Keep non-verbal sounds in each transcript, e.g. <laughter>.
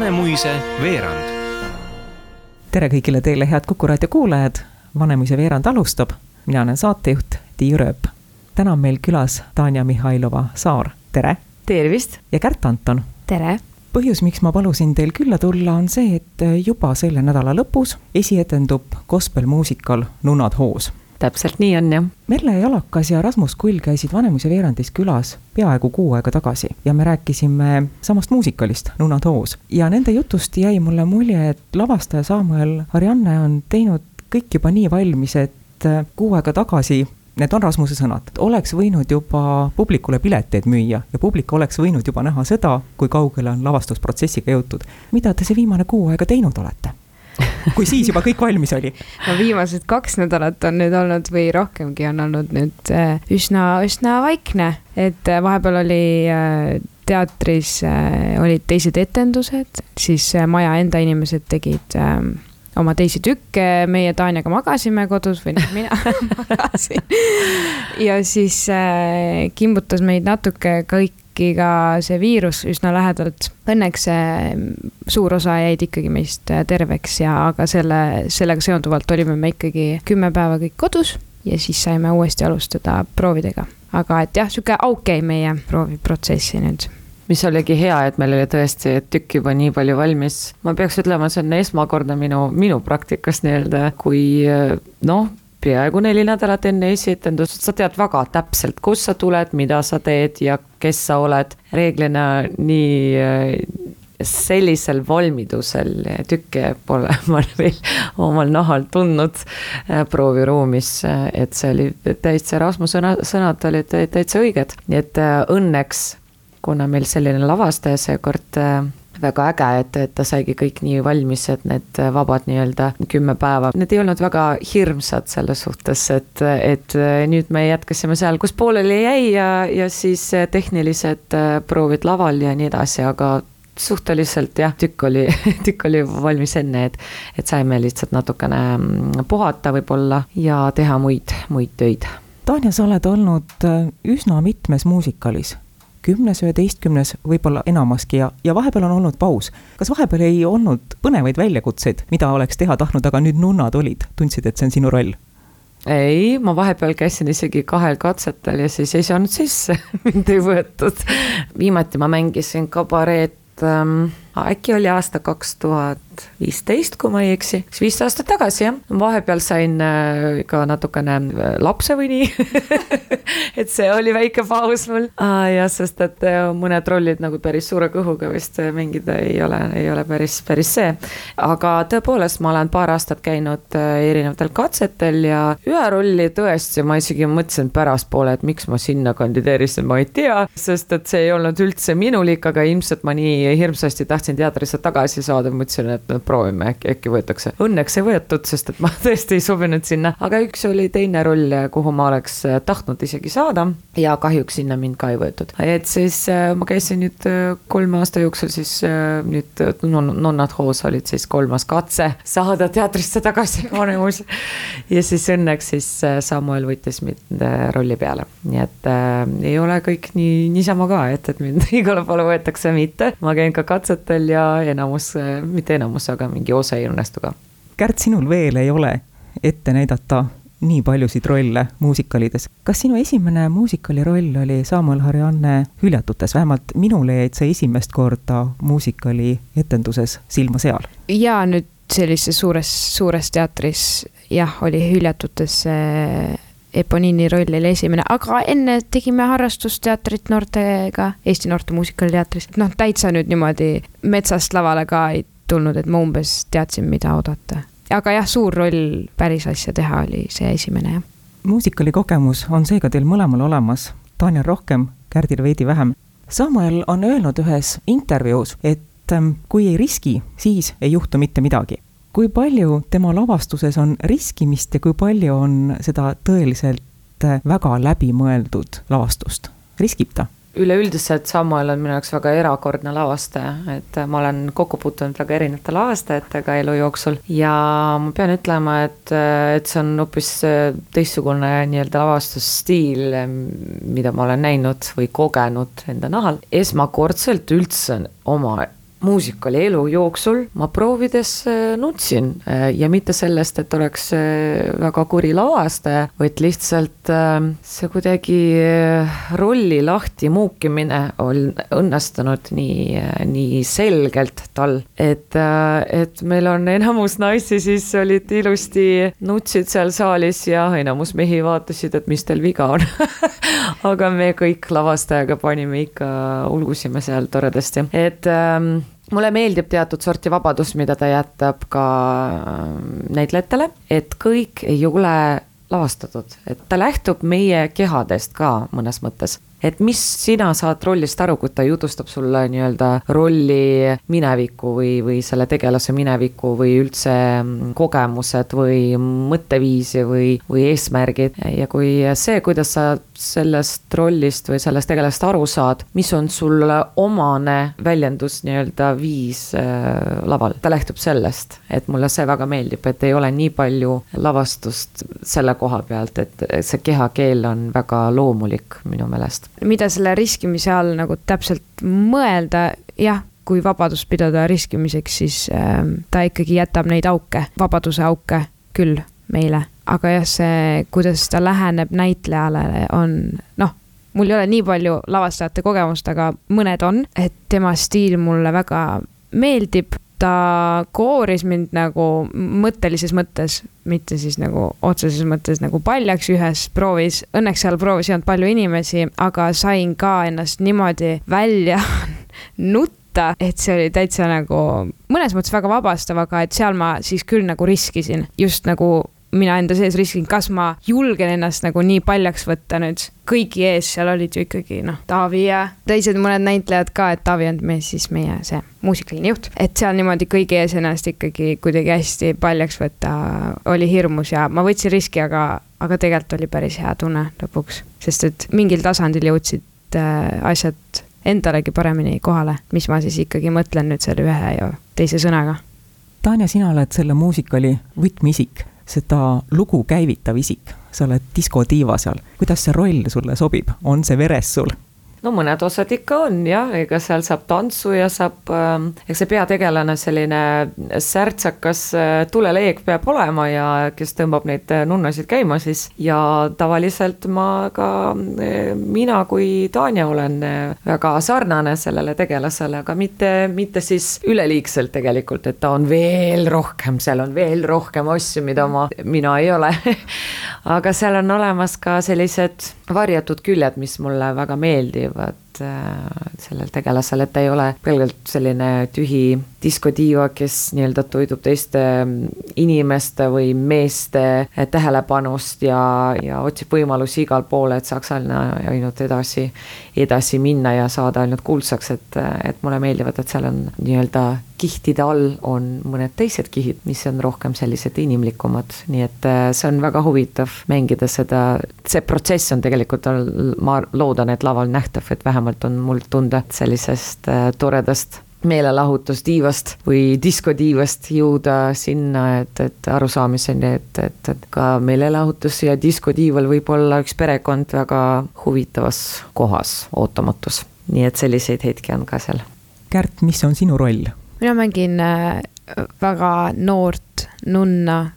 Vanemuise veerand. tere kõigile teile, head Kuku raadio kuulajad. Vanemuise veerand alustab. mina olen saatejuht Tiiu Rööp. täna on meil külas Tanja Mihhailova Saar, tere. tervist. ja Kärt Anton. tere. põhjus, miks ma palusin teil külla tulla, on see, et juba selle nädala lõpus esietendub gospelmuusikal Nunnad hoos täpselt nii on jah. Merle Jalakas ja Rasmus Kull käisid Vanemuise veerandis külas peaaegu kuu aega tagasi ja me rääkisime samast muusikalist, Nunnad hoos. ja nende jutust jäi mulle mulje, et lavastaja Samuel Arianne on teinud kõik juba nii valmis, et kuu aega tagasi need on Rasmuse sõnad, oleks võinud juba publikule pileteid müüa ja publik oleks võinud juba näha seda, kui kaugele on lavastusprotsessiga jõutud. mida te see viimane kuu aega teinud olete? Kui siis juba kõik valmis oli? no viimased kaks nädalat on nüüd olnud või rohkemgi on olnud nüüd äh, üsna, üsna vaikne, et äh, vahepeal oli äh, teatris olid teised etendused, siis maja enda inimesed tegid oma teisi tükke, meie Tanjaga magasime kodus või noh, mina <laughs> magasin. ja siis kimbutas meid natuke kõik äkki ka see viirus üsna lähedalt. Õnneks suur osa jäid ikkagi meist terveks ja, aga selle, sellega seonduvalt olime me ikkagi kümme päeva kõik kodus ja siis saime uuesti alustada proovidega. aga et jah, sihuke auk jäi meie prooviprotsessi nüüd mis oligi hea, et meil oli tõesti tükk juba nii palju valmis. ma peaks ütlema, see on esmakordne minu, minu praktikas nii-öelda, kui noh, peaaegu neli nädalat enne esietendust, sa tead väga täpselt, kust sa tuled, mida sa teed ja kes sa oled. reeglina nii äh, sellisel valmidusel tükke pole <laughs> ma veel omal nahal tundnud äh, prooviruumis, et see oli täitsa Rasmus sõna, sõnad olid täitsa õiged, nii et äh, õnneks kuna meil selline lavastaja seekord väga äge, et, et ta saigi kõik nii valmis, et need vabad nii-öelda kümme päeva, need ei olnud väga hirmsad selles suhtes, et, et nüüd me jätkasime seal, kus pooleli jäi ja, ja siis tehnilised proovid laval ja nii edasi, aga suhteliselt jah, tükk oli, <laughs> tükk oli valmis enne, et, et saime lihtsalt natukene puhata võib-olla ja teha muid, muid töid. Tanja, sa oled olnud üsna mitmes muusikalis kümnes, üheteistkümnes, võib-olla enamaski ja, ja vahepeal on olnud paus. kas vahepeal ei olnud põnevaid väljakutseid, mida oleks teha tahtnud, aga nüüd nunnad olid, tundsid, et see on sinu roll? ei, ma vahepeal käisin isegi kahel katsetel ja siis ei saanud sisse <laughs> mind ei võetud. viimati ma mängisin kabareed ähm, äkki oli aasta kaks tuhat viisteist, kui ma ei eksi, siis viis aastat tagasi jah, vahepeal sain äh, ka natukene äh, lapse või nii <laughs> et see oli väike paus mul ah,. jah, sest et äh, mõned rollid nagu päris suure kõhuga vist mängida ei ole, ei ole päris, päris see. aga tõepoolest, ma olen paar aastat käinud erinevatel katsetel ja ühe rolli tõesti, ma isegi mõtlesin pärastpoole, et miks ma sinna kandideerisin, ma ei tea, sest et see ei olnud üldse minulik, aga ilmselt ma nii hirmsasti tahtsin teatrisse tagasi saada, mõtlesin, et no proovime, äkki, äkki võetakse. Õnneks ei võetud, sest et ma <laughs> tõesti ei sobinud sinna, aga üks oli teine roll, kuhu ma oleks äh, tahtnud isegi saada ja kahjuks sinna mind ka ei võetud. et siis äh, ma käisin nüüd äh, kolme aasta jooksul siis nüüd Nonnad hoos olid siis kolmas katse saada teatrisse tagasi <laughs> Vanemuise. ja siis õnneks siis Samuel võttis mind rolli peale, nii et äh, ei ole kõik nii niisama ka, et, et mind <laughs> igale poole võetakse, mitte, ma käin ka katsetel ja enamus, mitte enamus, aga mingi osa ei õnnestu ka. Kärt, sinul veel ei ole ette näidata nii paljusid rolle muusikalides. kas sinu esimene muusikali roll oli Samuel Harjanne Hüljatutes, vähemalt minule jäid sa esimest korda muusikali etenduses silma seal? jaa, nüüd sellises suures, suures teatris jah, oli Hüljatutes Eponini roll oli esimene, aga enne tegime harrastusteatrit noortega, Eesti Noorte Muusikaliteatris. noh, täitsa nüüd niimoodi metsast lavale ka ei tulnud, et ma umbes teadsin, mida oodata. aga jah, suur roll päris asja teha oli see esimene, jah. muusikali kogemus on seega teil mõlemal olemas, Tanel rohkem, Kärdil veidi vähem. Samuel on öelnud ühes intervjuus, et et ähm, kui ei riski, siis ei juhtu mitte midagi. kui palju tema lavastuses on riskimist ja kui palju on seda tõeliselt äh, väga läbimõeldud lavastust, riskib ta? Üleüldiselt Samuel on minu jaoks väga erakordne lavastaja, et ma olen kokku puutunud väga erinevate lavastajatega elu jooksul ja ma pean ütlema, et, et see on hoopis teistsugune nii-öelda lavastusstiil, mida ma olen näinud või kogenud enda nahal. esmakordselt üldse oma muusikali elu jooksul ma proovides äh, nutsin äh, ja mitte sellest, et oleks äh, väga kuri lavastaja, vaid lihtsalt see kuidagi rolli lahti muukimine on õnnestunud nii, nii selgelt tal, et, et meil on enamus naisi siis olid ilusti nutsid seal saalis ja enamus mehi vaatasid, et mis teil viga on. <laughs> Aga me kõik lavastajaga panime ikka, ulgusime seal toredasti, et ähm, mulle meeldib teatud sorti vabadus, mida ta jätab ka ähm, näitlejatele, et kõik ei ole lavastatud, et ta lähtub meie kehadest ka mõnes mõttes et mis sina saad rollist aru, kui ta jutustab sulle nii-öelda rolli minevikku või, või selle tegelase minevikku või üldse mm, kogemused või mõtteviisi või, või eesmärgid? Ja kui see, kuidas sa sellest rollist või sellest tegelasest aru saad, mis on sulle omane väljendus nii-öelda viis äh, laval, ta lähtub sellest, et mulle see väga meeldib, et ei ole nii palju lavastust selle koha pealt, et see kehakeel on väga loomulik minu meelest mida selle riskimise all nagu täpselt mõelda, jah, kui vabadust pidada riskimiseks, siis äh, ta ikkagi jätab neid auke, vabaduse auke küll meile, aga jah, see, kuidas ta läheneb näitlejale, on noh, mul ei ole nii palju lavastajate kogemust, aga mõned on, et tema stiil mulle väga meeldib ta kooris mind nagu mõttelises mõttes, mitte siis nagu otseses mõttes nagu paljaks ühes proovis. Õnneks seal proovis ei olnud palju inimesi, aga sain ka ennast niimoodi välja <laughs> nutta, et see oli täitsa nagu mõnes mõttes väga vabastav, aga et seal ma siis küll nagu riskisin just nagu mina enda sees riskin, kas ma julgen ennast nagu nii paljaks võtta nüüd. kõigi ees seal olid ju ikkagi noh, Taavi ja teised mõned näitlejad ka, et Taavi on meil siis meie see muusikaline juht. et seal niimoodi kõigi ees ennast ikkagi kuidagi hästi paljaks võtta oli hirmus ja ma võtsin riski, aga, aga tegelikult oli päris hea tunne lõpuks. sest et mingil tasandil jõudsid äh, asjad endalegi paremini kohale, mis ma siis ikkagi mõtlen nüüd selle ühe ja teise sõnaga. Tanja, sina oled selle muusikali võtmeisik seda lugu käivitav isik, sa oled diskotiiva seal, kuidas see roll sulle sobib, on see veres sul? No mõned osad ikka on jah, ega seal saab tantsu ja saab äh,, eks see peategelane, selline särtsakas äh, tuleleek peab olema ja kes tõmbab neid äh, nunnasid käima siis ja tavaliselt ma ka äh,, mina kui Tanja olen väga sarnane sellele tegelasele, aga mitte, mitte siis üleliigselt tegelikult, et ta on veel rohkem, seal on veel rohkem asju, mida ma, mina ei ole. <laughs> Aga seal on olemas ka sellised varjatud küljed, mis mulle väga meeldivad meeldivad äh, sellel tegelasel, et ta ei ole pelgalt selline tühi diskodiiva, kes nii-öelda toidub teiste mm, inimeste või meeste äh, tähelepanust ja, ja otsib võimalusi igal pool, et saaks ainult edasi, edasi minna ja saada ainult kuldsaks, et, et mulle meeldivad, et seal on nii-öelda kihtide all on mõned teised kihid, mis on rohkem sellised inimlikumad, nii et äh, see on väga huvitav mängida seda, see protsess on tegelikult, ma loodan, et laval nähtav, et vähemalt on mul tunda sellisest äh, toredast meelelahutustiivast või diskodiivast jõuda sinna, et, et arusaamiseni, et, et, et ka meelelahutus ja diskodiival võib olla üks perekond väga huvitavas kohas, ootamatus. nii et selliseid hetki on ka seal. Kärt, mis on sinu roll? mina mängin äh, väga noort nunna,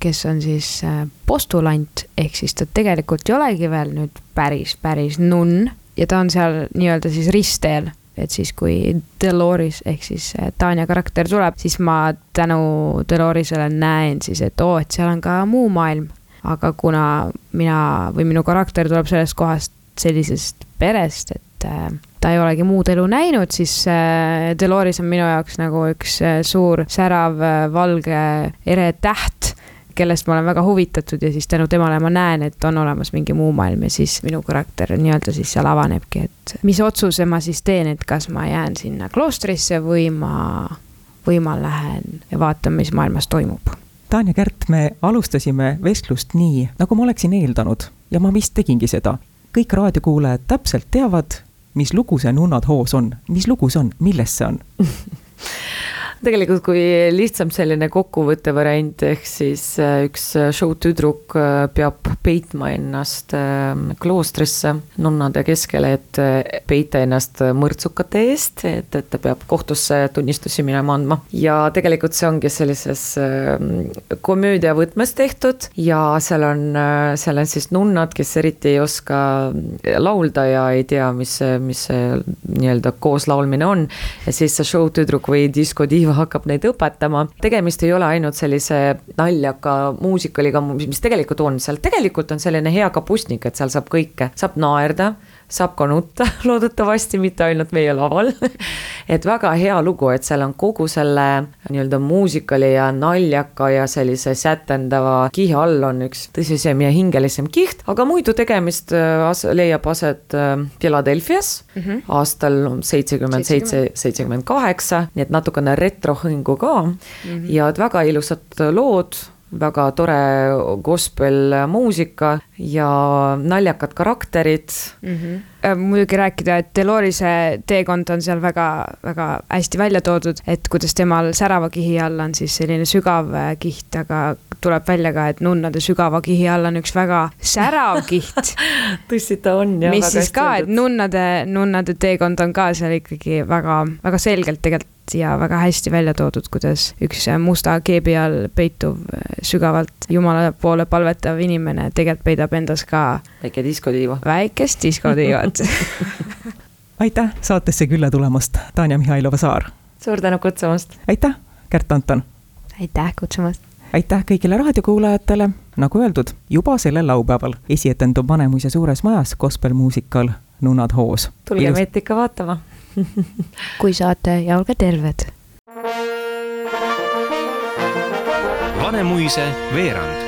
kes on siis äh, postulant, ehk siis ta tegelikult ei olegi veel nüüd päris, päris nunn ja ta on seal nii-öelda siis ristteel et siis, kui Deloris ehk siis eh, Tanja karakter tuleb, siis ma tänu Delorisele näen siis, et oo, et seal on ka muu maailm. aga kuna mina või minu karakter tuleb sellest kohast, sellisest perest, et äh, ta ei olegi muud elu näinud, siis äh, Deloris on minu jaoks nagu üks äh, suur särav valge ere täht kellest ma olen väga huvitatud ja siis tänu temale ma näen, et on olemas mingi muu maailm ja siis minu karakter nii-öelda siis seal avanebki, et mis otsuse ma siis teen, et kas ma jään sinna kloostrisse või ma, või ma lähen ja vaatan, mis maailmas toimub Tanja Kärt, me alustasime vestlust nii, nagu ma oleksin eeldanud ja ma vist tegingi seda. kõik raadiokuulajad täpselt teavad, mis lugu see Nunnad hoos on, mis lugu see on, milles see on <laughs> tegelikult kui lihtsam selline kokkuvõtte variant, ehk siis äh, üks äh, show tüdruk äh, peab peitma ennast ähm, kloostrisse nunnade keskele, et peita ennast mõrtsukate eest, et, et ta peab kohtusse tunnistusi minema andma. ja tegelikult see ongi sellises ähm, komöödia võtmes tehtud ja seal on, seal on siis nunnad, kes eriti ei oska laulda ja ei tea, mis, mis see nii-öelda kooslaulmine on. ja siis see show tüdruk või diskodiiv Liiva hakkab neid õpetama. tegemist ei ole ainult sellise naljaka muusikaliga, mis tegelikult on seal, tegelikult on selline hea kapustnik, et seal saab kõike, saab naerda saab ka nutta, <laughs> loodetavasti mitte ainult meie laval <laughs> et väga hea lugu, et seal on kogu selle nii-öelda muusikali ja naljaka ja sellise sätendava kihi all on üks tõsisem ja hingelisem kiht, aga muidu tegemist äh, as leiab aset äh, Philadelphia's mm -hmm. aastal seitsekümmend seitse, seitsekümmend kaheksa, nii et natukene retrohõngu ka mm -hmm. ja et väga ilusad lood väga tore gospel muusika ja naljakad karakterid mm. -hmm. muidugi rääkida, et Delorise teekond on seal väga-väga hästi välja toodud, et kuidas temal särava kihi all on siis selline sügav äh, kiht, aga tuleb välja ka, et nunnade sügava kihi all on üks väga särav kiht <laughs> tõsi ta on jah. mis siis ka, et nunnade, nunnade teekond on ka seal ikkagi väga, väga selgelt tegelikult ja väga hästi välja toodud, kuidas üks musta keebi all peituv sügavalt Jumala poole palvetav inimene tegelikult peidab endas ka väike diskodiiva. väikest diskodiivat <laughs> aitäh saatesse külla tulemast, Tanja Mihhailova-Saar. suur tänu kutsumast. aitäh, Kärt Anton. aitäh kutsumast. aitäh kõigile raadiokuulajatele, nagu öeldud, juba sellel laupäeval esietendub Vanemuise suures majas gospelmuusikal Nunnad hoos. tulge Ilus... meid ikka vaatama <laughs> kui saate ja olge terved. Vanemuise veerand